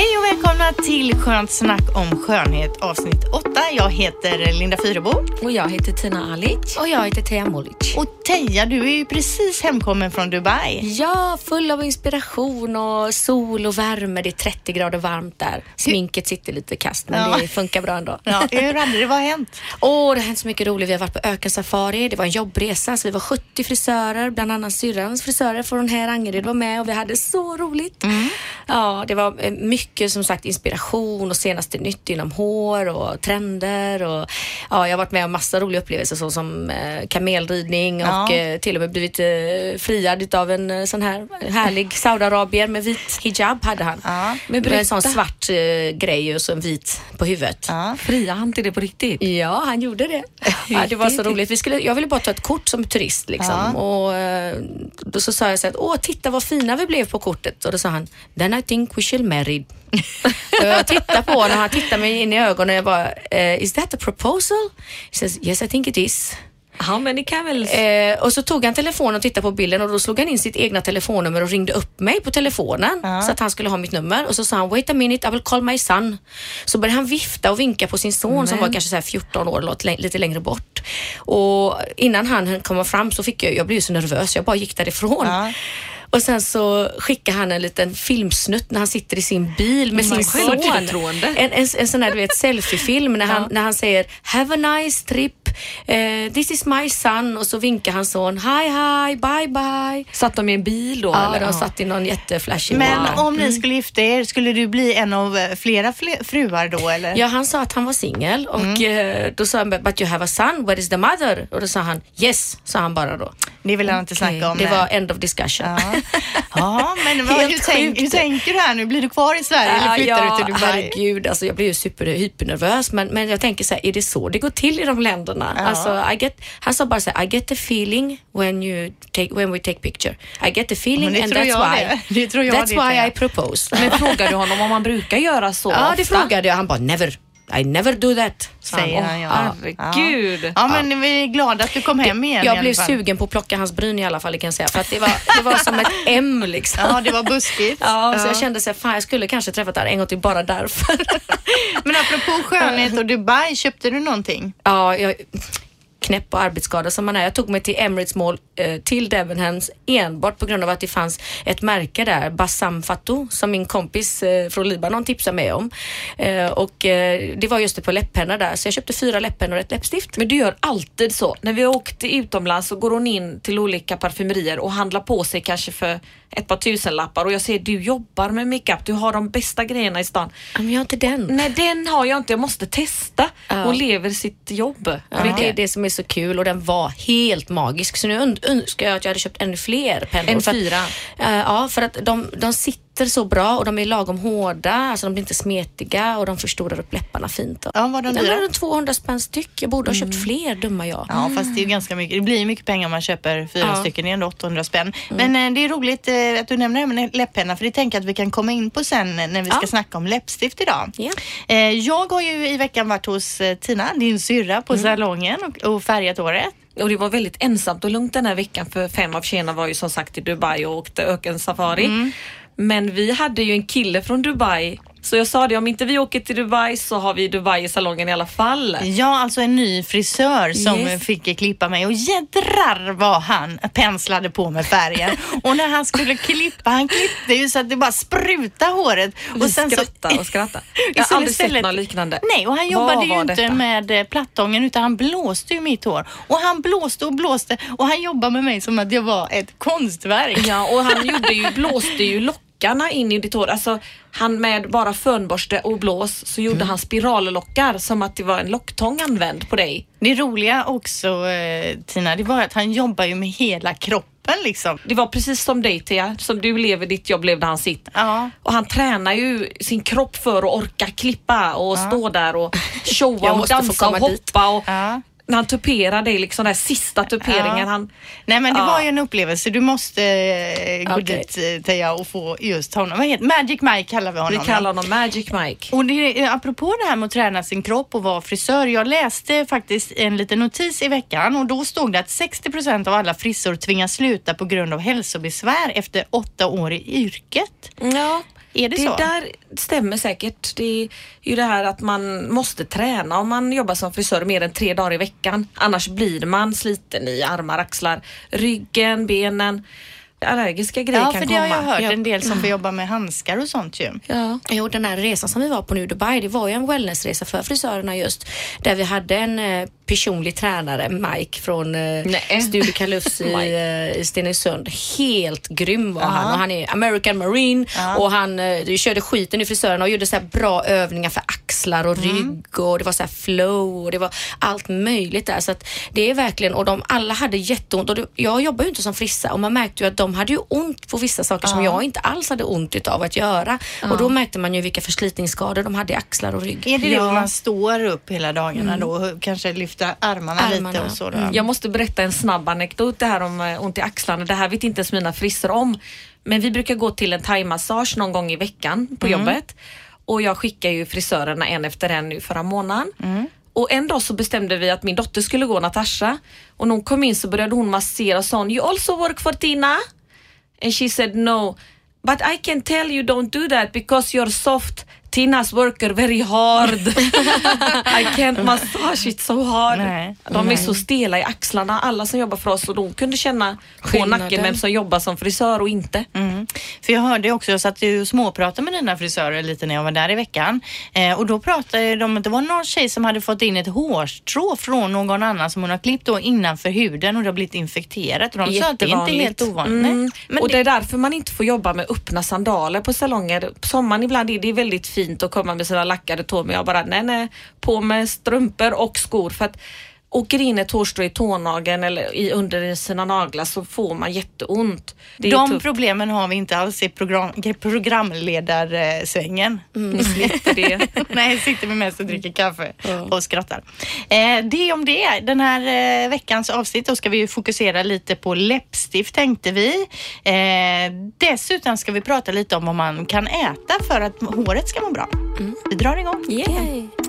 Hej och välkomna till Skönt snack om skönhet avsnitt 8. Jag heter Linda Fyrebo. Och jag heter Tina Alic. Och jag heter Teija Molic. Och Teija, du är ju precis hemkommen från Dubai. Ja, full av inspiration och sol och värme. Det är 30 grader varmt där. Sminket sitter lite kast men Ja. det funkar bra ändå. Ja, hur hade det? Vad har hänt? Åh, det har hänt så mycket roligt. Vi har varit på ökensafari. Det var en jobbresa. Så vi var 70 frisörer, bland annat syrrans frisörer från här Angered var med och vi hade så roligt. Ja, det var eh, mycket som sagt inspiration och senaste nytt inom hår och trender och ja, jag har varit med om massa roliga upplevelser såsom eh, kamelridning Ja. och eh, till och med blivit eh, friad av en eh, sån här härlig Saudiarabier med vit hijab hade han. Ja. Med, en sån svart eh, grej och så en vit på huvudet. Ja. Friar han till det på riktigt? Ja, han gjorde det. Ja, det var så roligt. Vi skulle, jag ville bara ta ett kort som turist liksom. Ja. Och eh, då så sa jag så här, åh titta vad fina vi blev på kortet. Och då sa han, then I think we shall marry. Och jag tittade på honom och han tittade mig in i ögonen och jag bara, eh, is that a proposal? He says, yes I think it is. How many camels? Eh, och så tog han telefonen och tittade på bilden och då slog han in sitt egna telefonnummer och ringde upp mig på telefonen så att han skulle ha mitt nummer och så sa han wait a minute I will call my son. Så började han vifta och vinka på sin son som var kanske så här 14 år lite- längre bort. Och innan han komma fram så fick jag, jag blev så nervös jag bara gick därifrån. Ja. Och sen så skickade han en liten filmsnutt när han sitter i sin bil med sin son. En, en, en sån här du vet, selfiefilm när han, när han säger Have a nice trip, eh, this is my son och så vinkar hans son Hi hi, bye bye. Satt de i en bil då? Ja, eller? de satt i någon jätteflashig Men bil. om ni skulle gifta er, skulle du bli en av eh, flera fle- fruar då eller? Ja, han sa att han var singel och eh, då sa han But you have a son, where is the mother? Och då sa han Yes, sa han bara då. Det vill han inte snacka om. Det nej. var end of discussion. Ja, ja men vad, hur, tänk, hur tänker du här nu? Blir du kvar i Sverige eller flyttar ja, du till Dubai? herregud. Alltså, jag blir ju super, hypernervös men, men jag tänker så här, är det så det går till i de länderna? Ja. Alltså, I get, han sa bara så här, I get the feeling when, you take, when we take picture. I get the feeling det and that's jag why, det. Det tror jag that's det, why Thea. I propose. Men frågade du honom om han brukar göra så ja, det ofta? frågade jag. Han bara, never. I never do that. Säger han ja. Herregud. Ja, men vi är glada att du kom hem igen Jag blev sugen på att plocka hans bryn i alla fall, det kan jag säga. För att det var, det var som ett M liksom. Ja, det var buskigt. Ja, så jag kände så här, fan jag skulle kanske träffat där en gång till bara därför. Men apropå skönhet och Dubai, köpte du någonting? Ja, jag knäpp och arbetsskada som man är. Jag tog mig till Emirates Mall eh, till Debenhams enbart på grund av att det fanns ett märke där, Bassam Fatou, som min kompis eh, från Libanon tipsade mig om. Eh, och eh, det var just det på läpppennor där, så jag köpte fyra läpppennor och ett läppstift. Men du gör alltid så. När vi åkte utomlands så går hon in till olika parfymerier och handlar på sig kanske för ett par tusenlappar och jag ser du jobbar med makeup, du har de bästa grejerna i stan. Men jag har inte den. Nej den har jag inte, jag måste testa. Ja. Hon lever sitt jobb. Ja, det är det som är så kul och den var helt magisk. Så nu önskar jag att jag hade köpt ännu fler pennor. En För att- fyra? Eh, ja, för att de, de sitter så bra och de är lagom hårda. Alltså de blir inte smetiga och de förstorar upp läpparna fint. Ja, var de dyra? var runt 200 spänn styck. Jag borde ha köpt fler, dumma jag. Ja, fast det är ganska mycket. Det blir mycket pengar om man köper fyra Ja. stycken. Det är ändå 800 spänn. Men eh, det är roligt eh, att du nämner det med läppenna för det tänker jag att vi kan komma in på sen när vi ska Ja. snacka om läppstift idag. Eh, jag har ju i veckan varit hos eh, Tina, din syrra, på salongen och, och färgat håret. Och det var väldigt ensamt och lugnt den här veckan för fem av tjejerna var ju som sagt i Dubai och åkte ökensafari. Men vi hade ju en kille från Dubai så jag sa det, om inte vi åker till Dubai så har vi Dubai i salongen i alla fall. Ja, alltså en ny frisör som Yes. fick klippa mig och jädrar vad han penslade på med färgen. och när han skulle klippa, han klippte ju så att det bara sprutade håret. Vi skrattade och skrattade. Jag har Så aldrig sett något liknande. Nej, och han jobbade ju inte detta? med eh, plattången utan han blåste ju mitt hår. Och han blåste och blåste och han jobbade med mig som att jag var ett konstverk. Ja, och han gjorde ju, blåste ju lockarna in i ditt hår. Alltså, han med bara fönborste och blås så gjorde han spirallockar som att det var en locktång använd på dig. Det roliga också eh, Tina, det var att han jobbar ju med hela kroppen. liksom. Det var precis som dig Tia, som du lever ditt jobb levde han sitt. Ja. Och han tränar ju sin kropp för att orka klippa och stå där och showa och dansa och hoppa. Och Ja. När han tuperar dig, liksom den sista tuperingen. Ja. Han, Nej men det Ja. var ju en upplevelse. Du måste eh, gå Okej. dit eh, Teija och få just honom. Vad heter Magic Mike kallar vi vi honom. kallar honom Magic Mike. Och det, är- apropå det här med att träna sin kropp och vara frisör. Jag läste faktiskt en liten notis i veckan och då stod det att 60 procent av alla frisor tvingas sluta på grund av hälsobesvär efter åtta år i yrket. Ja, Är det, så? där stämmer säkert. Det är ju det här att man måste träna om man jobbar som frisör mer än tre dagar i veckan. Annars blir man sliten i armar, axlar, ryggen, benen. Allergiska grejer Ja, kan för det komma. har jag hört. Ja. En del som får jobba med handskar och sånt ju. Ja. Jo, den här resan som vi var på nu i Dubai, det var ju en wellnessresa för frisörerna just. Där vi hade en eh, personlig tränare, Mike från eh. Studio Kalufs i, eh, i Stenungsund. Helt grym var han och han är American Marine och han eh, körde skiten i frisörerna och gjorde så här bra övningar för axlar och rygg och det var så här flow och det var allt möjligt där. Så att det är verkligen, och de alla hade jätteont och det, jag jobbar ju inte som frissa och man märkte ju att de hade ju ont på vissa saker som jag inte alls hade ont utav att göra. Och då märkte man ju vilka förslitningsskador de hade i axlar och rygg. Är det det Ja. om man står upp hela dagarna då och kanske lyfter armarna, lite Armarna. och så? Då? Jag måste berätta en snabb anekdot det här om eh, ont i axlarna. Det här vet inte ens mina frisor om. Men vi brukar gå till en thaimassage någon gång i veckan på jobbet. Och jag skickar ju frisörerna en efter en nu förra månaden. Och en dag så bestämde vi att min dotter skulle gå Natasha. Och när hon kom in så började hon massera och sa you also work for Tina? And she said no. But I can tell you don't do that because you're soft. Tina's worker very hard. I can't massage it so hard. Nej. De är så stela i axlarna, alla som jobbar för oss och de kunde känna på nacken vem som jobbar som frisör och inte. Mm. För jag hörde också, jag satt ju och småpratade med dina frisörer lite när jag var där i veckan. Eh, och då pratade de att det var någon tjej som hade fått in ett hårstrå från någon annan som hon har klippt då innanför huden och det har blivit infekterat. Och de sa att det är inte helt ovanligt. Mm. Men och det, det är därför man inte får jobba med öppna sandaler på salonger. På sommaren ibland är det väldigt fint och komma med sina lackade tår men jag bara nej nej, på med strumpor och skor för att åker in ett hårstrå i tånageln eller i, under sina naglar så får man jätteont. De problemen har vi inte alls i program, programledarsvängen. Ni slipper det. Nej, sitter vi mest och dricker kaffe och skrattar. Eh, det om det. Den här eh, veckans avsnitt då ska vi fokusera lite på läppstift tänkte vi. Eh, dessutom ska vi prata lite om vad man kan äta för att håret ska må bra. Vi drar igång. Yay.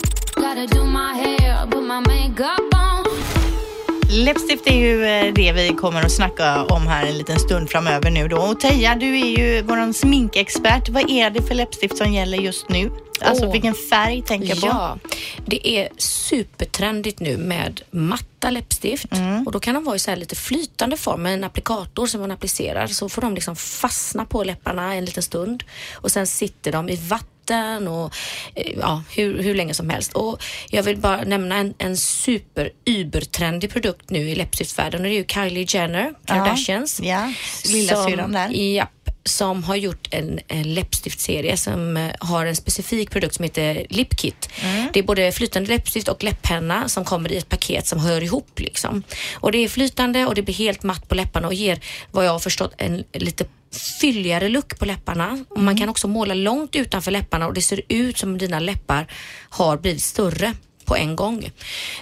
Läppstift är ju eh, det vi kommer att snacka om här en liten stund framöver nu då. Och Teija, du är ju våran sminkexpert. Vad är det för läppstift som gäller just nu? Alltså Åh. vilken färg tänker jag på? Ja, det är supertrendigt nu med matta läppstift och då kan de vara i så här lite flytande form med en applikator som man applicerar så får de liksom fastna på läpparna en liten stund och sen sitter de i vatten och eh, ja, hur, hur länge som helst. Och jag vill bara nämna en, en super übertrendig produkt nu i läppstiftsvärlden och det är ju Kylie Jenner, Kardashians. Ja, lilla syrran där. Japp, som har gjort en, en läppstiftserie som eh, har en specifik produkt som heter Lip Kit. Mm. Det är både flytande läppstift och läpppenna som kommer i ett paket som hör ihop liksom. Och det är flytande och det blir helt matt på läpparna och ger vad jag har förstått en lite fylligare look på läpparna. Och man kan också måla långt utanför läpparna och det ser ut som dina läppar har blivit större på en gång.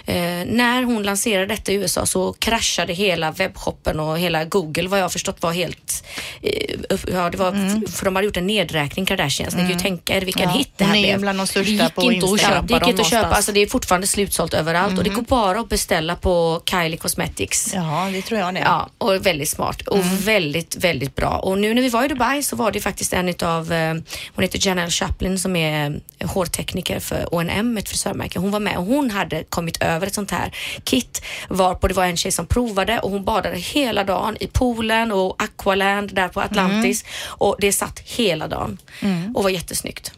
Eh, när hon lanserade detta i USA så kraschade hela webbshoppen och hela Google vad jag har förstått var helt... Eh, upp- ja, det var, För de hade gjort en nedräkning Kardashians. Ni kan ju tänka er vilken Ja, hit det här ju blev. bland de största Det gick på inte att köpa Det gick inte att köpa, alltså det är fortfarande slutsålt överallt och det går bara att beställa på Kylie Cosmetics. Ja, det tror jag det. Ja, och väldigt smart och väldigt, väldigt bra. Och nu när vi var i Dubai så var det faktiskt en utav, eh, hon heter Janelle Chaplin som är eh, hårtekniker för H&M, ett frisörmärke. Hon var med och hon hade kommit över ett sånt här kit varpå det var en tjej som provade och hon badade hela dagen i poolen och Aqualand där på Atlantis och det satt hela dagen och var jättesnyggt.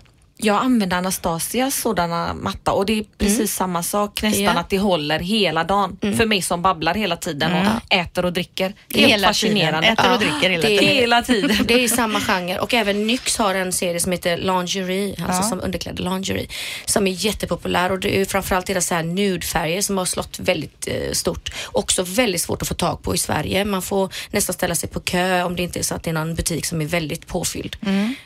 Jag använder Anastasias sådana matta och det är precis samma sak nästan Ja. att det håller hela dagen. För mig som babblar hela tiden och äter och dricker. Helt Hela fascinerande. tiden. Äter och Ja. dricker hela det är- tiden. Hela tiden. Det är samma genre och även NYX har en serie som heter Lingerie, alltså som underkläder lingerie, som är jättepopulär och det är framförallt deras så här nude-färger som har slått väldigt eh, stort. Också väldigt svårt att få tag på i Sverige. Man får nästan ställa sig på kö om det inte är så att det är någon butik som är väldigt påfylld.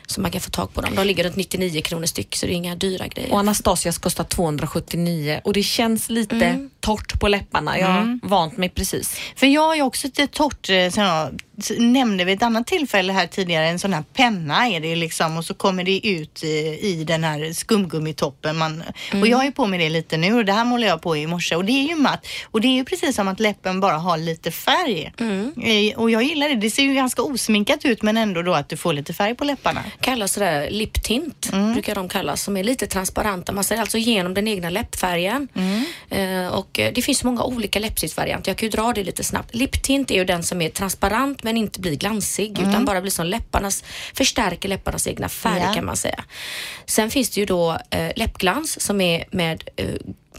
Så man kan få tag på dem. De ligger runt 99 kronor styck så det är inga dyra grejer. Och Anastasias kostar 279 och det känns lite torrt på läpparna. Jag har vant mig precis. För jag har ju också lite torrt, eh, som jag nämnde vid ett annat tillfälle här tidigare, en sån här penna är det liksom och så kommer det ut i, i den här skumgummitoppen. Man, Och jag är på med det lite nu och det här målar jag på i morse och det är ju matt och det är ju precis som att läppen bara har lite färg. Eh, Och jag gillar det. Det ser ju ganska osminkat ut men ändå då att du får lite färg på läpparna. kallas sådär liptint, brukar de kallas, som är lite transparenta. Man ser alltså igenom den egna läppfärgen. Eh, och det finns många olika läppstiftsvarianter. Jag kan ju dra det lite snabbt. Liptint är ju den som är transparent men inte blir glansig utan bara blir som läpparnas, förstärker läpparnas egna färg Ja. kan man säga. Sen finns det ju då eh, läppglans som är med eh,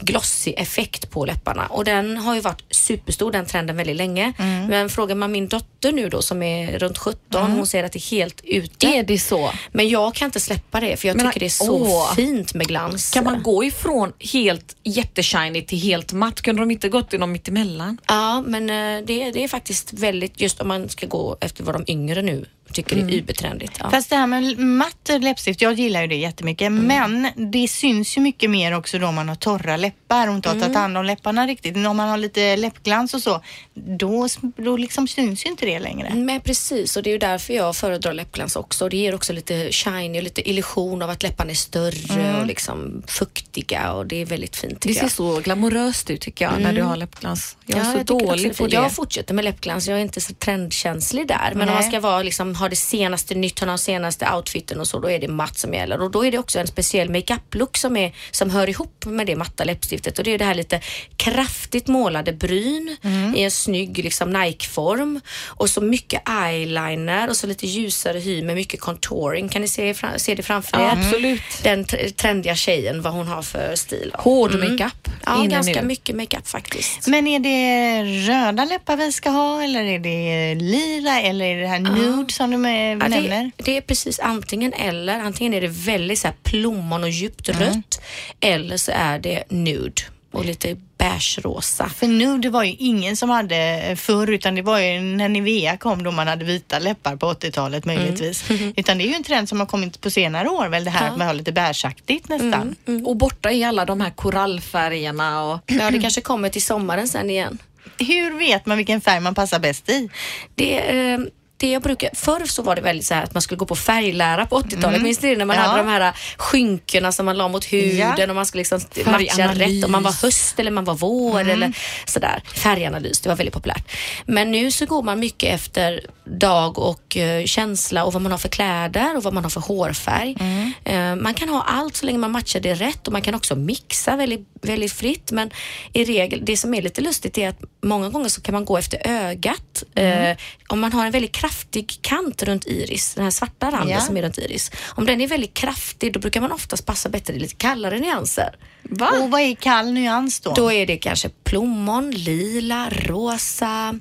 glossy effekt på läpparna och den har ju varit superstor den trenden väldigt länge. Men frågar man min dotter nu då som är runt 17, hon säger att det är helt ute. Är det så? Men jag kan inte släppa det för jag Men, tycker det är så åh. fint med glans. Kan man gå ifrån helt jätteshiny till helt matt? Kunde de inte gått i någon mittemellan? Ja, men eh, det, det är faktiskt väldigt, just om man ska gå efter vad de yngre nu tycker det är übertrendigt. Ja. Fast det här med matt läppstift, jag gillar ju det jättemycket. Men det syns ju mycket mer också då om man har torra läppar och inte har tagit hand om läpparna riktigt. Men om man har lite läppglans och så, då, då liksom syns ju inte det längre. Men precis, och det är ju därför jag föredrar läppglans också. Och Det ger också lite shiny och lite illusion av att läpparna är större och liksom fuktiga och det är väldigt fint Det tycker ser jag. så glamoröst ut tycker jag när du har läppglans. Jag är så jag dålig på det. Jag fortsätter med läppglans. Jag är inte så trendkänslig där. Men om Nej. man ska vara, liksom, ha det senaste nytt, ha den senaste outfiten och så, då är det matt som gäller. Och då är det också en speciell makeup-look som, är, som hör ihop med det matta läppstiftet. Och det är det här lite kraftigt målade bryn Mm. i en snygg liksom, Nike-form. Och så mycket eyeliner och så lite ljusare hy med mycket contouring. Kan ni se, se det framför er? absolut. Den tr- trendiga tjejen, vad hon har för stil. Hård makeup Ja, ganska nu. mycket makeup faktiskt. Men är det röda läppar vi ska ha eller är det lila eller är det här nude som du med, Ja, nämner? det, det är precis antingen eller. Antingen är det väldigt så här plommon och djupt Mm. rött eller så är det nude och lite beige-rosa. För nude var ju ingen som hade förr utan det var ju när Nivea kom då man hade vita läppar på 80-talet möjligtvis. Utan det är ju en trend som har kommit på senare år väl det här att man har lite beigeaktigt nästan. Och borta är alla de här korallfärgerna och Ja, det kanske kommer till sommaren sen igen. Hur vet man vilken färg man passar bäst i? Det, eh, det jag brukar, förr så var det väldigt så här att man skulle gå på färglära på 80-talet. Minns ni det när man Ja. hade de här skynkena som man la mot huden Ja. och man skulle liksom matcha rätt om man var höst eller man var vår eller sådär. Färganalys, det var väldigt populärt. Men nu så går man mycket efter dag och eh, känsla och vad man har för kläder och vad man har för hårfärg. Eh, man kan ha allt så länge man matchar det rätt och man kan också mixa väldigt, väldigt fritt. Men i regel, det som är lite lustigt är att många gånger så kan man gå efter ögat. Eh, om man har en väldigt kraftig kant runt iris, den här svarta randen Ja. som är runt iris. Om den är väldigt kraftig då brukar man oftast passa bättre i lite kallare nyanser. Va? Och vad är kall nyans då? Då är det kanske plommon, lila, rosa,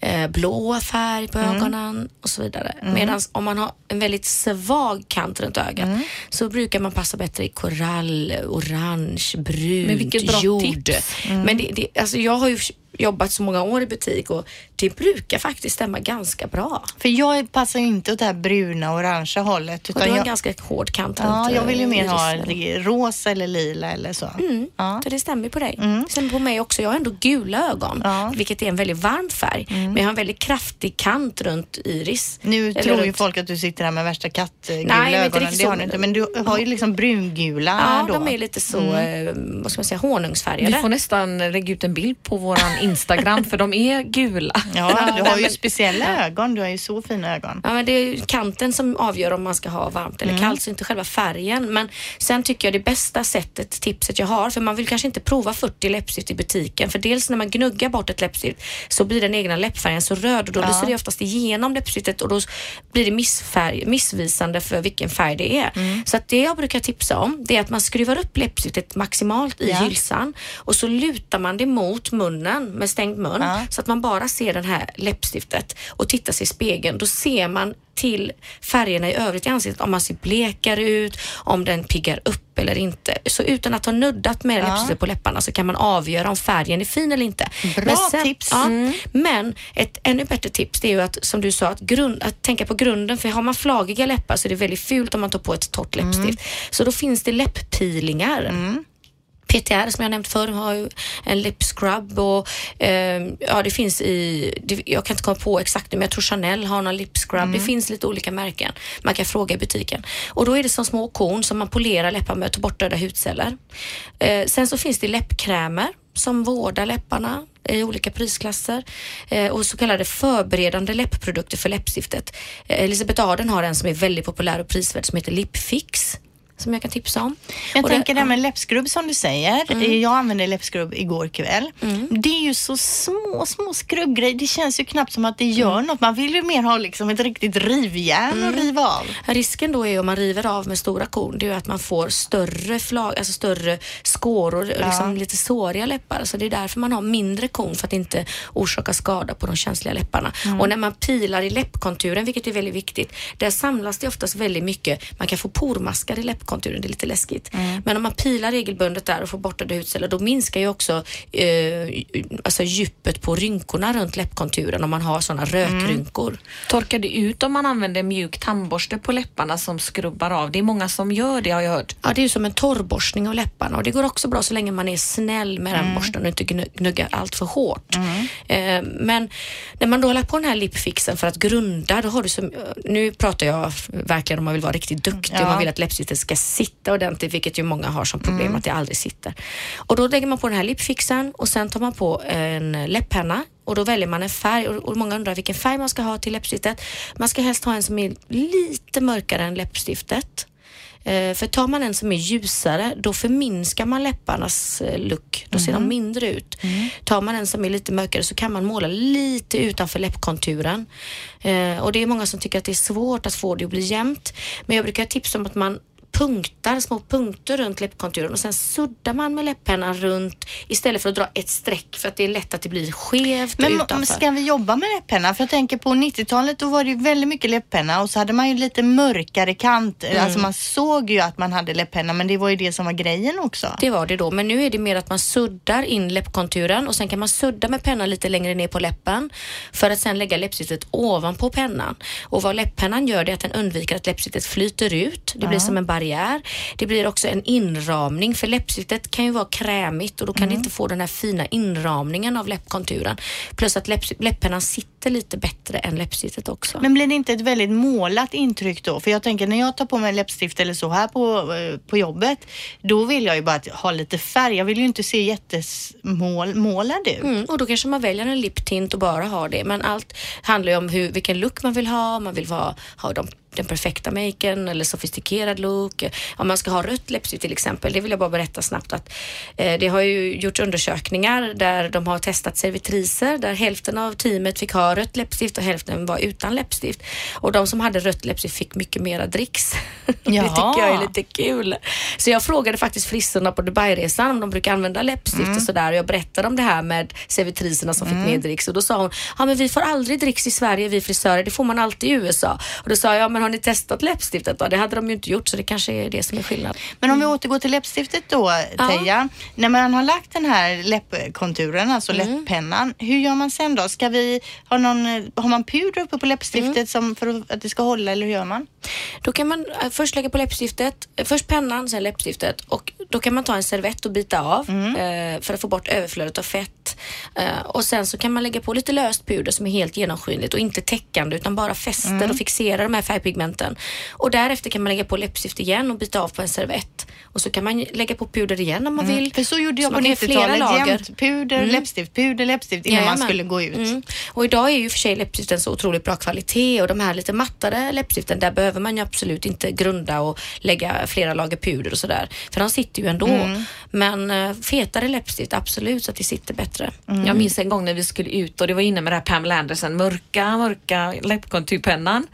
eh, blå färg på ögonen och så vidare. Medan om man har en väldigt svag kant runt ögat så brukar man passa bättre i korall, orange, brunt, Men vilket bra jord. tips. Men det, det, alltså jag har ju jobbat så många år i butik och det brukar faktiskt stämma ganska bra. För jag passar ju inte åt det här bruna och orangea hållet. Och du Utan har en jag, ganska hård kant ja, jag vill ju eh, mer ha irisen. det rosa eller lila eller så. Ja. Så det stämmer på dig. Det stämmer på mig också. Jag har ändå gula ögon, Ja. vilket är en väldigt varm färg. Men jag har en väldigt kraftig kant runt iris. Nu Eller tror ju runt- folk att du sitter här med värsta kattgula Nej, ögonen. Det har du inte. Men du har ju liksom brungula Ja, då. de är lite så, eh, vad ska man säga, honungsfärgade. Vi får nästan lägga ut en bild på våran Instagram för de är gula. Ja, du har ju speciella ögon. Du har ju så fina ögon. Ja, men det är ju kanten som avgör om man ska ha varmt eller kallt, så inte själva färgen. Men sen tycker jag det bästa sättet, tipset jag har, för man vill kanske inte prova 40 läppstift i butiken butiken. För dels när man gnuggar bort ett läppstift så blir den egna läppfärgen så röd och då Ja. lyser det oftast igenom läppstiftet och då blir det missfärg, missvisande för vilken färg det är. Mm. Så att det jag brukar tipsa om det är att man skruvar upp läppstiftet maximalt i Ja. hylsan och så lutar man det mot munnen med stängd mun Ja. så att man bara ser den här läppstiftet och tittar sig i spegeln. Då ser man till färgerna i övrigt i ansiktet om man ser blekare ut, om den piggar upp eller inte. Så utan att ha nuddat med Ja. läppstiftet på läpparna så kan man avgöra om färgen är fin eller inte. Bra tips. Ja, Mm. Men ett ännu bättre tips det är ju att, som du sa, att, grund, att tänka på grunden. För har man flagiga läppar så är det väldigt fult om man tar på ett torrt Mm. läppstift. Så då finns det läpppeelingar. PTR som jag nämnt förr har ju en lip scrub och eh, ja det finns i, det, jag kan inte komma på exakt nu men jag tror Chanel har någon lip scrub. Det finns lite olika märken. Man kan fråga i butiken. Och då är det som små korn som man polerar läppar med och tar bort döda hudceller. Eh, sen så finns det läppkrämer som vårdar läpparna i olika prisklasser eh, och så kallade förberedande läppprodukter för läppstiftet. Eh, Elisabeth Arden har en som är väldigt populär och prisvärd som heter Lipfix som jag kan tipsa om. Jag Och tänker det här med läppskrubb som du säger. Jag använde läppskrubb igår kväll. Det är ju så små, små skrubbgrejer. Det känns ju knappt som att det gör något. Man vill ju mer ha liksom ett riktigt rivjärn att riva av. Risken då är om man river av med stora korn, det är ju att man får större flag, alltså större skåror och liksom lite såriga läppar. Så det är därför man har mindre korn för att inte orsaka skada på de känsliga läpparna. Och när man pilar i läppkonturen, vilket är väldigt viktigt, där samlas det oftast väldigt mycket. Man kan få pormaskar i läppkonturen, det är lite läskigt. Men om man pilar regelbundet där och får bort döda hudceller, då minskar ju också eh, alltså djupet på rynkorna runt läppkonturen om man har sådana rökrynkor. Torkar det ut om man använder mjuk tandborste på läpparna som skrubbar av? Det är många som gör det har jag hört. Ja, det är ju som en torrborstning av läpparna och det går också bra så länge man är snäll med den borsten och inte gnu- gnuggar allt för hårt. Eh, men när man då har lagt på den här lipfixen för att grunda, då har du som, nu pratar jag verkligen om man vill vara riktigt duktig och Ja. man vill att läppstiftet ska sitta ordentligt, vilket ju många har som problem att det aldrig sitter. Och då lägger man på den här lipfixen och sen tar man på en läpppenna och då väljer man en färg och, många undrar vilken färg man ska ha till läppstiftet. Man ska helst ha en som är lite mörkare än läppstiftet. Eh, För tar man en som är ljusare, då förminskar man läpparnas eh, look. Då ser de mindre ut. Tar man en som är lite mörkare så kan man måla lite utanför läppkonturen. Eh, Och det är många som tycker att det är svårt att få det att bli jämnt. Men jag brukar tipsa om att man punktar, små punkter runt läppkonturen och sen suddar man med läpppennan runt istället för att dra ett streck för att det är lätt att det blir skevt Men utanför. ska vi jobba med läppenna? För jag tänker på 90-talet då var det ju väldigt mycket läppenna och så hade man ju lite mörkare kant. Mm. Alltså man såg ju att man hade läppenna men det var ju det som var grejen också. Det var det då, men nu är det mer att man suddar in läppkonturen och sen kan man sudda med pennan lite längre ner på läppen för att sen lägga läppstiftet ovanpå pennan. Och vad läpppennan gör det är att den undviker att läppstiftet flyter ut. Det blir som en barriär. Det blir också en inramning för läppstiftet kan ju vara krämigt och då kan det inte få den här fina inramningen av läppkonturen. Plus att läpps- läpppennan sitter lite bättre än läppstiftet också. Men blir det inte ett väldigt målat intryck då? För jag tänker när jag tar på mig läppstift eller så här på, eh, på jobbet, då vill jag ju bara ha lite färg. Jag vill ju inte se jättesmålad ut. Mm, och då kanske man väljer en liptint och bara har det. Men allt handlar ju om hur, vilken look man vill ha. Man vill ha, ha de, den perfekta maken eller sofistikerad look. Om man ska ha rött läppstift till exempel. Det vill jag bara berätta snabbt att eh, det har ju gjorts undersökningar där de har testat servitriser där hälften av teamet fick ha rött läppstift och hälften var utan läppstift. Och de som hade rött läppstift fick mycket mera dricks. det tycker jag är lite kul. Så jag frågade faktiskt frissorna på Dubai-resan om de brukar använda läppstift och sådär. Och jag berättade om det här med servitriserna som fick mer dricks och då sa hon, ja men vi får aldrig dricks i Sverige vi frisörer, det får man alltid i USA. Och då sa jag, ja men har ni testat läppstiftet då? Det hade de ju inte gjort så det kanske är det som är skillnad. Men om vi återgår till läppstiftet då, Teija. När man har lagt den här läppkonturen, alltså Mm. läpppennan, hur gör man sen då? Ska vi ha någon, har man puder uppe på läppstiftet Mm. som för att det ska hålla eller hur gör man? Då kan man eh, först lägga på läppstiftet, eh, först pennan, sen läppstiftet och då kan man ta en servett och bita av eh, för att få bort överflödet av fett. Eh, och sen så kan man lägga på lite löst puder som är helt genomskinligt och inte täckande utan bara fäster och fixerar de här färgpigmenten. Och därefter kan man lägga på läppstift igen och bita av på en servett. Och så kan man lägga på puder igen om man vill. Mm. För så gjorde jag Så på man kan göra flera 90-talet lager. jämt. Puder, läppstift, puder, läppstift innan man Jajamän. skulle gå ut. Mm. Och idag är ju för sig läppstiften så otroligt bra kvalitet och de här lite mattare läppstiften, där behöver man ju absolut inte grunda och lägga flera lager puder och sådär. För de sitter ju ändå. Mm. Men eh, fetare läppstift, absolut så att det sitter bättre. Jag minns en gång när vi skulle ut och det var inne med det här Pamela Anderson, mörka, mörka läppkonturpennan.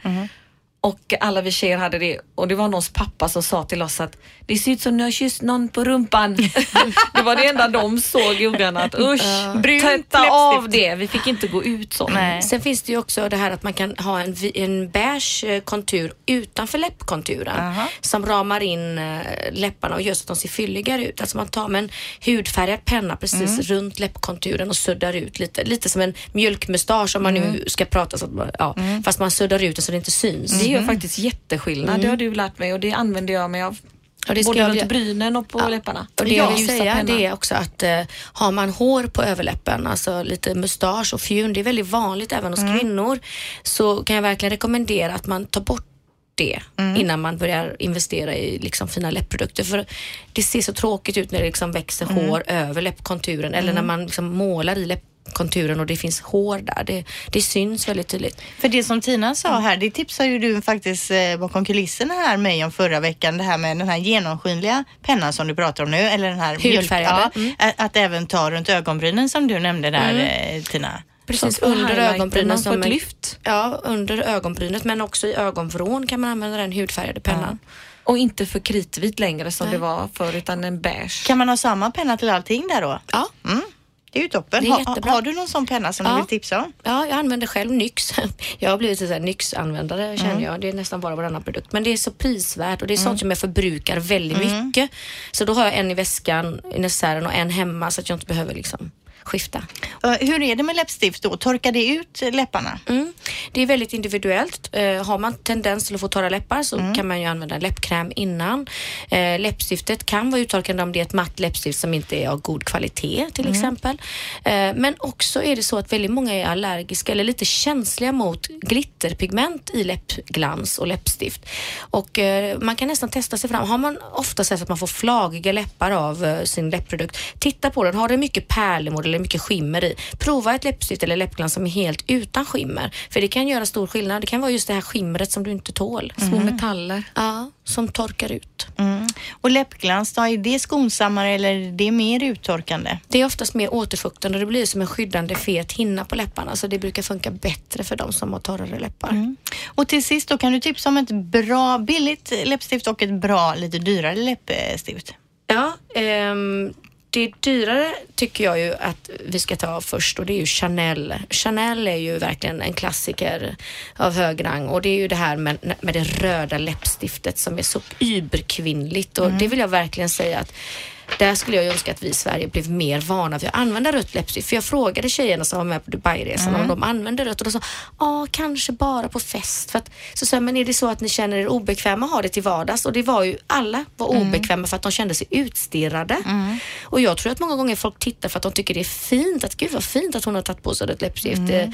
Och alla vi tjejer hade det och det var någons pappa som sa till oss att det ser ut som ni har kysst någon på rumpan. det var det enda de såg i att usch, Brunt tvätta av det. Vi fick inte gå ut så. Nej. Sen finns det ju också det här att man kan ha en, en beige eh, kontur utanför läppkonturen Aha. som ramar in eh, läpparna och gör så att de ser fylligare ut. Alltså man tar med en hudfärgad penna precis runt läppkonturen och suddar ut lite. Lite som en mjölkmustasch om man nu ska prata så att man, ja, fast man suddar ut den så det inte syns. Gör faktiskt jätteskillnad, det har du lärt mig och det använder jag mig av. Och det ska både jag runt brynen och på läpparna. Och det jag vill säga pennan. det är också att eh, har man hår på överläppen, alltså lite mustasch och fjun, det är väldigt vanligt även hos kvinnor, så kan jag verkligen rekommendera att man tar bort det innan man börjar investera i liksom fina läppprodukter. För det ser så tråkigt ut när det liksom växer hår över läppkonturen eller när man liksom målar i läppkonturen och det finns hår där. Det, det syns väldigt tydligt. För det som Tina sa här, det tipsade ju du faktiskt eh, bakom kulisserna här mig om förra veckan. Det här med den här genomskinliga pennan som du pratar om nu. Eller den här mjölk- Hudfärgade. Ja, att, att även ta runt ögonbrynen som du nämnde där eh, Tina. Precis Så under ögonbrynen. som ett lyft. Ja, under ögonbrynet men också i ögonvrån kan man använda den hudfärgade pennan. Och inte för kritvit längre som det var förr utan en beige. Kan man ha samma penna till allting där då? Ja. Det är ju toppen. Det är Ha, har du någon sån penna som Ja. du vill tipsa om? Ja, jag använder själv Nyx. Jag har blivit en Nyx-användare känner jag. Det är nästan bara varannan produkt. Men det är så prisvärt och det är sånt som jag förbrukar väldigt mycket. Så då har jag en i väskan, i necessären och en hemma så att jag inte behöver liksom skifta. Eh, hur är det med läppstift då? Torkar det ut läpparna? Mm. Det är väldigt individuellt. Eh, har man tendens till att få torra läppar så Mm. kan man ju använda läppkräm innan. Eh, läppstiftet kan vara uttorkande om det är ett matt läppstift som inte är av god kvalitet till Mm. exempel. Men också är det så att väldigt många är allergiska eller lite känsliga mot glitterpigment i läppglans och läppstift. Och man kan nästan testa sig fram. Har man ofta sett att man får flagiga läppar av sin läppprodukt, titta på den. Har den mycket pärlemor eller mycket skimmer i, prova ett läppstift eller läppglans som är helt utan skimmer. För det kan göra stor skillnad. Det kan vara just det här skimret som du inte tål. Små metaller. Ja, som torkar ut. Mm. Och läppglans då, är det skonsammare eller är det mer uttorkande? Det är oftast mer återfuktande det blir som en skyddande fet hinna på läpparna så det brukar funka bättre för de som har torrare läppar. Och till sist då, kan du tipsa om ett bra billigt läppstift och ett bra lite dyrare läppstift? Ja, ehm, det dyrare tycker jag ju att vi ska ta först och det är ju Chanel. Chanel är ju verkligen en klassiker av hög rang och det är ju det här med, med det röda läppstiftet som är så überkvinnligt och det vill jag verkligen säga att där skulle jag önska att vi i Sverige blev mer vana vid att använda rött läppstift. För jag frågade tjejerna som var med på Dubai-resan om de använder rött och de sa ja, kanske bara på fest. För att, så sa jag, men är det så att ni känner er obekväma att ha det till vardags? Och det var ju, alla var obekväma för att de kände sig utstirrade. Och jag tror att många gånger folk tittar för att de tycker det är fint. Att gud vad fint att hon har tagit på sig rött läppstift. Eh,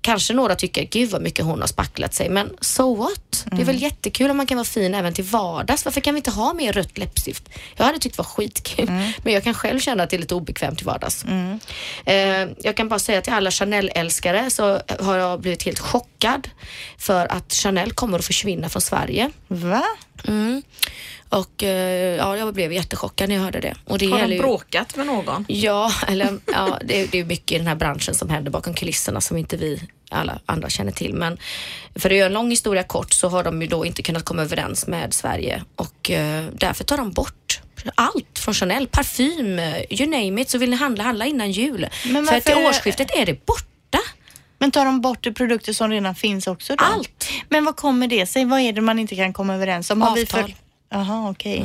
Kanske några tycker gud vad mycket hon har spacklat sig. Men so what? Det är väl jättekul om man kan vara fin även till vardags. Varför kan vi inte ha mer rött läppstift? Jag hade tyckt det var skitkul. Men jag kan själv känna att det är lite obekvämt till vardags. Eh, jag kan bara säga till alla Chanel-älskare så har jag blivit helt chockad för att Chanel kommer att försvinna från Sverige. Va? Mm. Och eh, ja, jag blev jättechockad när jag hörde det. Och det Har de ju- bråkat med någon? Ja, eller ja, det, är- det är mycket i den här branschen som händer bakom kulisserna som inte vi alla andra känner till. Men för att göra en lång historia kort så har de ju då inte kunnat komma överens med Sverige och eh, därför tar de bort allt från Chanel, parfym, eh, you name it. Så vill ni handla, handla innan jul. För att till årsskiftet är det borta. Men tar de bort de produkter som redan finns också då? Allt. Men vad kommer det sig? Vad är det man inte kan komma överens om? Har Avtal. Mm. Jaha, okej.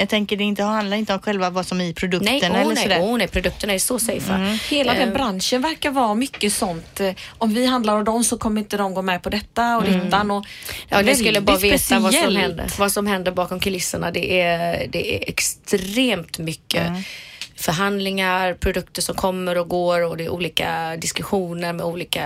Jag tänker det inte handlar inte om själva vad som är i produkten Nej, eller åh nej, sådär. åh nej, produkterna är så safe. Hela den Eh, branschen verkar vara mycket sånt. eh, Om vi handlar av dem så kommer inte de gå med på detta och dittan. Och Ja, ni skulle bara veta vad som, händer, vad som händer bakom kulisserna. Det är, det är extremt mycket förhandlingar, produkter som kommer och går och det är olika diskussioner med olika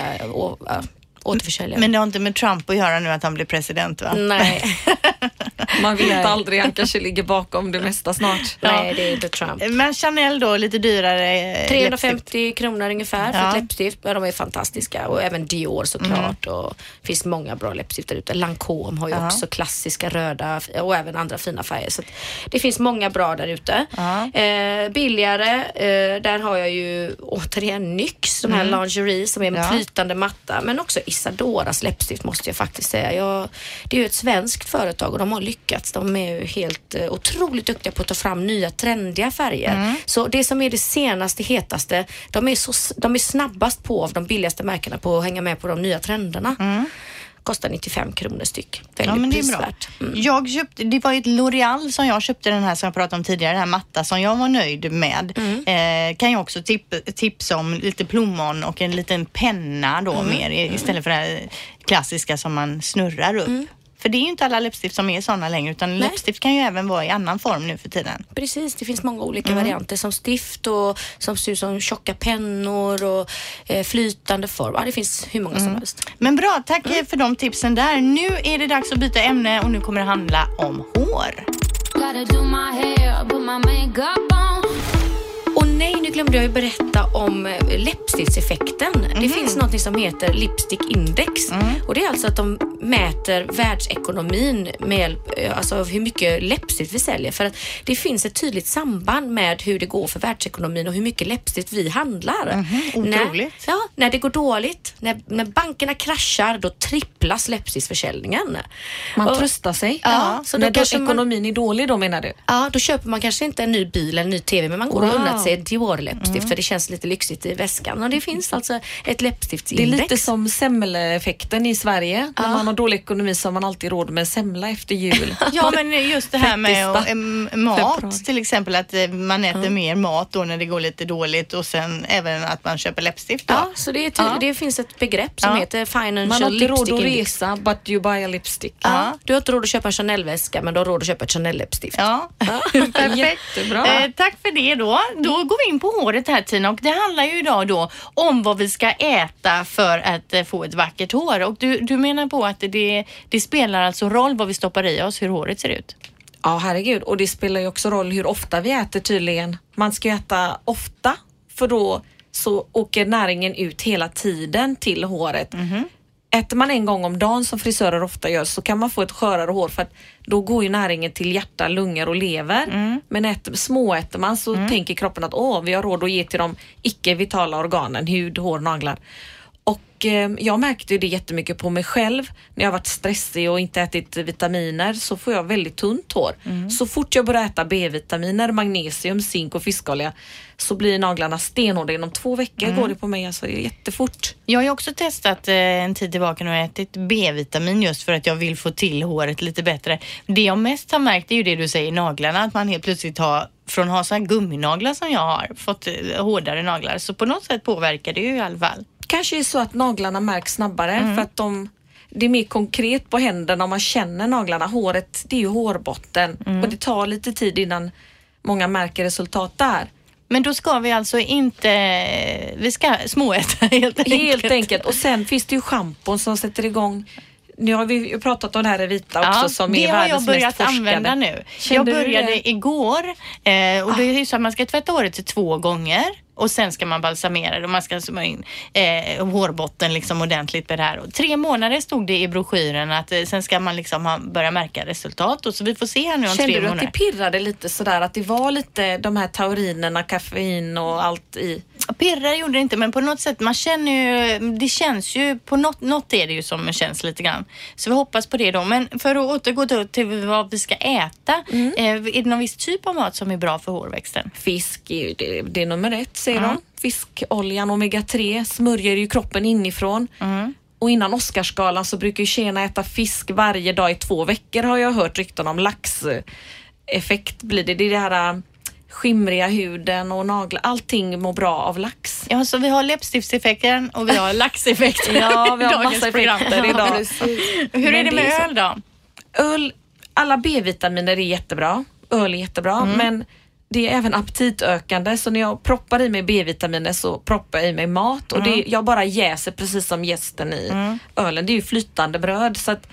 återförsäljare. Men det har inte med Trump att göra nu att han blir president va? Nej. Man vet aldrig, han kanske ligger bakom det mesta snart. Nej, det är inte Trump. Men Chanel då, lite dyrare eh, läppstift. 350 kronor ungefär för Ja. ett läppstift. Men de är fantastiska och även Dior såklart. Och det finns många bra läppstift där ute. Lancome har ju Ja. också klassiska röda och även andra fina färger. Så det finns många bra där ute. Eh, billigare, eh, där har jag ju återigen NYX, de här lingerie som är Ja. flytande matta. Men också Isadoras läppstift måste jag faktiskt säga. Jag, det är ju ett svenskt företag och de har lyckats. De är ju helt eh, otroligt duktiga på att ta fram nya trendiga färger. Så det som är det senaste, hetaste, de är, så, de är snabbast på av de billigaste märkena på att hänga med på de nya trenderna. Kostar 95 kronor styck. Väldigt Ja, men det är bra. prisvärt. Mm. Jag köpte, det var ett L'Oreal som jag köpte den här som jag pratade om tidigare, den här matta som jag var nöjd med. Mm. Eh, kan jag också tip, tipsa om lite plommon och en liten penna då Mm. mer istället för det här klassiska som man snurrar upp. För det är ju inte alla läppstift som är sådana längre utan Mm. Nej. läppstift kan ju även vara i annan form nu för tiden. Precis, det finns många olika varianter som stift och som ser ut som tjocka pennor och eh, flytande form. Ja, det finns hur många som helst. Men bra, tack eh, för de tipsen där. Nu är det dags att byta ämne och nu kommer det handla om hår. Nej, nu glömde jag ju berätta om eh, läppstiftseffekten. Det finns något som heter Lipstick Index och det är alltså att de mäter världsekonomin med hjälp, eh, alltså av hur mycket läppstift vi säljer. För att det finns ett tydligt samband med hur det går för världsekonomin och hur mycket läppstift vi handlar. otroligt. När, ja, när det går dåligt, när, när bankerna kraschar, då tripplas läppstiftsförsäljningen. Man Och- tröstar sig. Ja, så då När då man- ekonomin är dålig då menar du? Ja, då köper man kanske inte en ny bil eller en ny TV, men man går och Wow. unnar sig ett Dior-läppstift för det känns lite lyxigt i väskan. Och det finns alltså ett Det är läppstiftsindex. lite som semmeleffekten i Sverige. När man har dålig ekonomi så har man alltid råd med semla efter jul. Ja, men just det här med att, 30 em, februari. mat till exempel, att eh, man äter mer mat då när det går lite dåligt och sen även att man köper läppstift då. Ja, så det, Ja. det finns ett begrepp som Ja. heter Financial Man har inte råd Lipstick att resa but you buy a lipstick. Ja. Du har inte råd att köpa en Chanel-väska, men du har råd att köpa ett Chanel-läppstift. Ja, perfekt. Jättebra. Eh, tack för det då. Då går vi in på håret här Tina och det handlar ju idag då om vad vi ska äta för att eh, få ett vackert hår. Och du, du menar på att det, det spelar alltså roll vad vi stoppar i oss, hur håret ser ut? Ja, herregud. Och det spelar ju också roll hur ofta vi äter tydligen. Man ska ju äta ofta för då så åker näringen ut hela tiden till håret. Äter man en gång om dagen som frisörer ofta gör så kan man få ett skörare hår för att då går ju näringen till hjärta, lungor och lever. Men äter, småäter man så tänker kroppen att åh, vi har råd att ge till de icke-vitala organen, hud, hår, naglar. Och eh, jag märkte det jättemycket på mig själv. När jag varit stressig och inte ätit vitaminer så får jag väldigt tunt hår. Så fort jag börjar äta B-vitaminer, magnesium, zink och fiskolja så blir naglarna stenhårda. Inom två veckor går det på mig alltså jättefort. Jag har ju också testat eh, en tid tillbaka och ätit B-vitamin just för att jag vill få till håret lite bättre. Det jag mest har märkt är ju det du säger, naglarna, att man helt plötsligt har från att ha sådana gumminaglar som jag har, fått eh, hårdare naglar. Så på något sätt påverkar det ju i alla fall. Kanske är så att naglarna märks snabbare för att de det är mer konkret på händerna om man känner naglarna. Håret, det är ju hårbotten och det tar lite tid innan många märker resultat där. Men då ska vi alltså inte, vi ska småäta helt enkelt. Helt enkelt. Och sen finns det ju schampon som sätter igång nu har vi ju pratat om det här i vita också som det är har jag världens börjat mest forskade. använda nu. Kände jag började det? igår eh, och det är ju så att man ska tvätta håret två gånger och sen ska man balsamera det och man ska smörja in eh, hårbotten liksom ordentligt med det här. Och tre månader stod det i broschyren att eh, sen ska man liksom ha, börja märka resultat och så vi får se här nu om Kände tre du att månader. det pirrade lite sådär att det var lite de här taurinerna, koffein och allt i? Pirrar gjorde det inte men på något sätt, man känner ju, det känns ju, på något, något är det ju som känns lite grann. Så vi hoppas på det då. Men för att återgå till vad vi ska äta, Mm. eh, är det någon viss typ av mat som är bra för hårväxten? Fisk, är det, det är nummer ett säger Ja. de. Fiskoljan omega-3 smörjer ju kroppen inifrån. Mm. Och innan Oscarsgalan så brukar ju tjejerna äta fisk varje dag i två veckor har jag hört rykten om. Laxeffekt blir det. Det är det här skimriga huden och naglar. Allting mår bra av lax. Ja, så vi har läppstiftseffekten och vi har laxeffekten Ja, vi har massa effekter idag. Hur är det det med öl då? Öl, alla B-vitaminer är jättebra. Öl är jättebra, Mm. men det är även aptitökande så när jag proppar i mig B-vitaminer så proppar jag i mig mat och Mm. det, jag bara jäser precis som gästen i ölen. Det är ju flytande bröd så att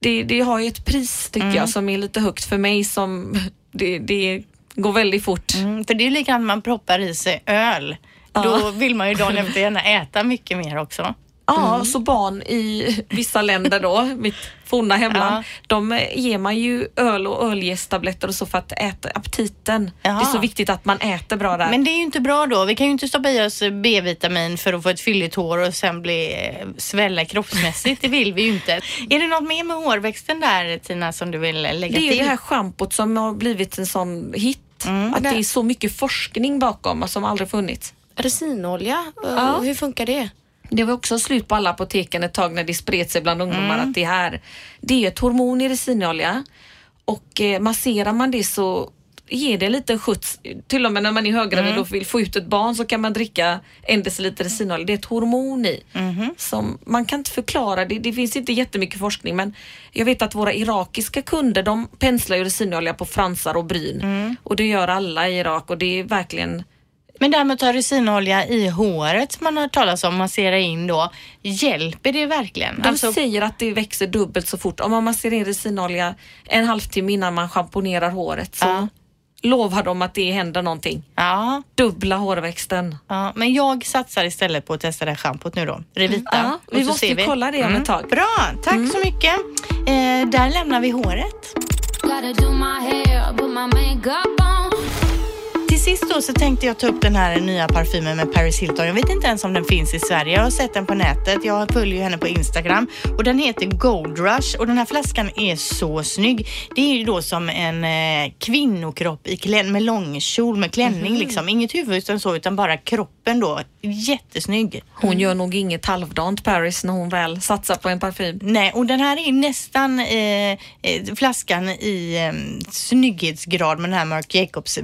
det, det har ju ett pris tycker Mm. jag som är lite högt för mig som det, det går väldigt fort. Mm, för det är likadant när man proppar i sig öl. Då vill man ju dagen efter gärna äta mycket mer också. Ja, Mm. så barn i vissa länder då, mitt forna hemland, de eh, ger man ju öl och ölgästtabletter och så för att äta aptiten. Det är så viktigt att man äter bra där. Men det är ju inte bra då. Vi kan ju inte stoppa i oss B-vitamin för att få ett fylligt hår och sen bli eh, svälla kroppsmässigt. Det vill vi ju inte. Är det något mer med hårväxten där Tina som du vill lägga det är till? det här schampot som har blivit en sån hit. Mm. att det är så mycket forskning bakom som aldrig funnits. Resinolja, eh, Ja. hur funkar det? Det var också slut på alla apoteken ett tag när det spred sig bland ungdomar Mm. att det här, det är ett hormon i resinolja och eh, masserar man det så ger det en liten skjuts. Till och med när man är höggravid Mm. och vill få ut ett barn så kan man dricka en deciliter resinolja. Det är ett hormon i. Mhm. Som man kan inte förklara, det, det finns inte jättemycket forskning men jag vet att våra irakiska kunder de penslar ju resinolja på fransar och bryn Mm. och det gör alla i Irak och det är verkligen Men det här med att ta resinolja i håret som man har talas om, massera in då. Hjälper det verkligen? De Alltså, säger att det växer dubbelt så fort. Om man masserar in resinolja en halvtimme innan man schamponerar håret så Ja. Lovar de att det händer någonting. ja, Dubbla hårväxten. ja, men jag satsar istället på att testa det här schampot nu då. Revita. Ja, vi måste ju kolla det om ett tag. Bra, tack så mycket. Eh, där lämnar vi håret. Sist då så tänkte jag ta upp den här nya parfymen med Paris Hilton. Jag vet inte ens om den finns i Sverige. Jag har sett den på nätet. Jag följer henne på Instagram och den heter Gold Rush och den här flaskan är så snygg. Det är ju då som en eh, kvinnokropp i klän med långkjol med klänning liksom. Inget huvud utan så utan bara kroppen då. Jättesnygg. Hon gör nog inget halvdant Paris när hon väl satsar på en parfym. Nej, och den här är nästan eh, eh, flaskan i eh, snygghetsgrad med den här Marc Jacobs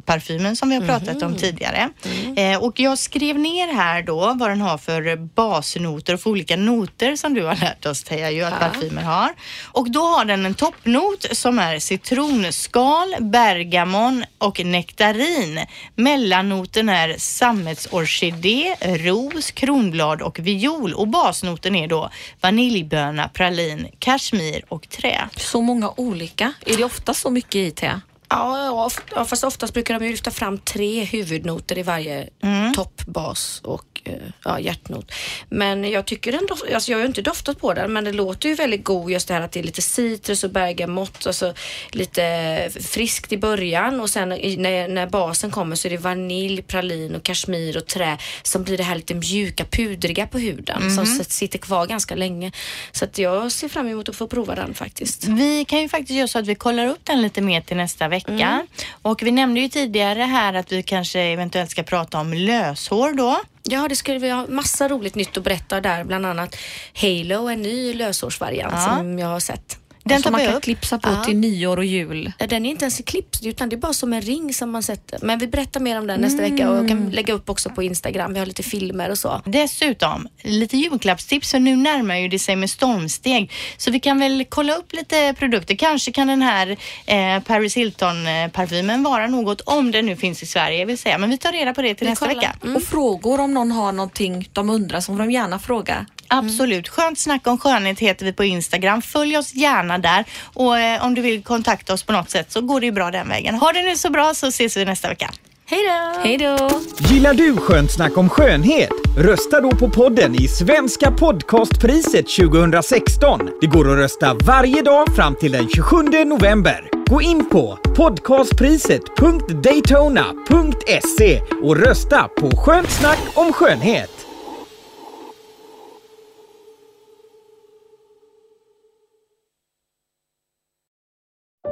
väskeparfymen som vi har pratat om tidigare. Eh, och jag skrev ner här då vad den har för basnoter och för olika noter som du har lärt oss Teija ju att parfymen har. Och då har den en toppnot som är citronskal, bergamon och nektarin. Mellannoten är sammetsorkidé, ros, kronblad och viol och basnoten är då vaniljböna, pralin, kashmir och trä. Så många olika. Är det ofta så mycket i Thea? Ja, ja, fast oftast brukar de ju lyfta fram tre huvudnoter i varje topp, bas och eh, ja, hjärtnot. Men jag tycker ändå, alltså jag har ju inte doftat på den men det låter ju väldigt god just det här att det är lite citrus och bergamott, alltså lite friskt i början och sen när, när basen kommer så är det vanilj, pralin och kashmir och trä som blir det här lite mjuka, pudriga på huden som s- sitter kvar ganska länge. Så att jag ser fram emot att få prova den faktiskt. Vi kan ju faktiskt göra så att vi kollar upp den lite mer till nästa vecka. Och vi nämnde ju tidigare här att vi kanske eventuellt ska prata om löshår då. Ja, det skulle vi ha massa roligt nytt att berätta där. Bland annat Halo, en ny löshårsvariant Ja. som jag har sett. Den som man kan upp. klipsa på Ja. till nyår och jul. Ja, Den är inte ens klippt utan det är bara som en ring som man sätter. Men vi berättar mer om den nästa vecka och jag kan lägga upp också på Instagram. Vi har lite filmer och så. Dessutom, lite julklappstips för nu närmar ju det sig med stormsteg. Så vi kan väl kolla upp lite produkter. Kanske kan den här eh, Paris Hilton-parfymen vara något om den nu finns i Sverige vill säga. Men vi tar reda på det till Vi nästa kollar. vecka. Och frågor om någon har någonting de undrar får de gärna fråga. Absolut. Skönt snack om skönhet heter vi på Instagram. Följ oss gärna där och eh, om du vill kontakta oss på något sätt så går det ju bra den vägen. Ha det nu så bra så ses vi nästa vecka. Hej då! Hej då! Gillar du Skönt snack om skönhet? Rösta då på podden i Svenska podcastpriset 2016. Det går att rösta varje dag fram till den 27 november. Gå in på podcastpriset.daytona.se och rösta på Skönt snack om skönhet.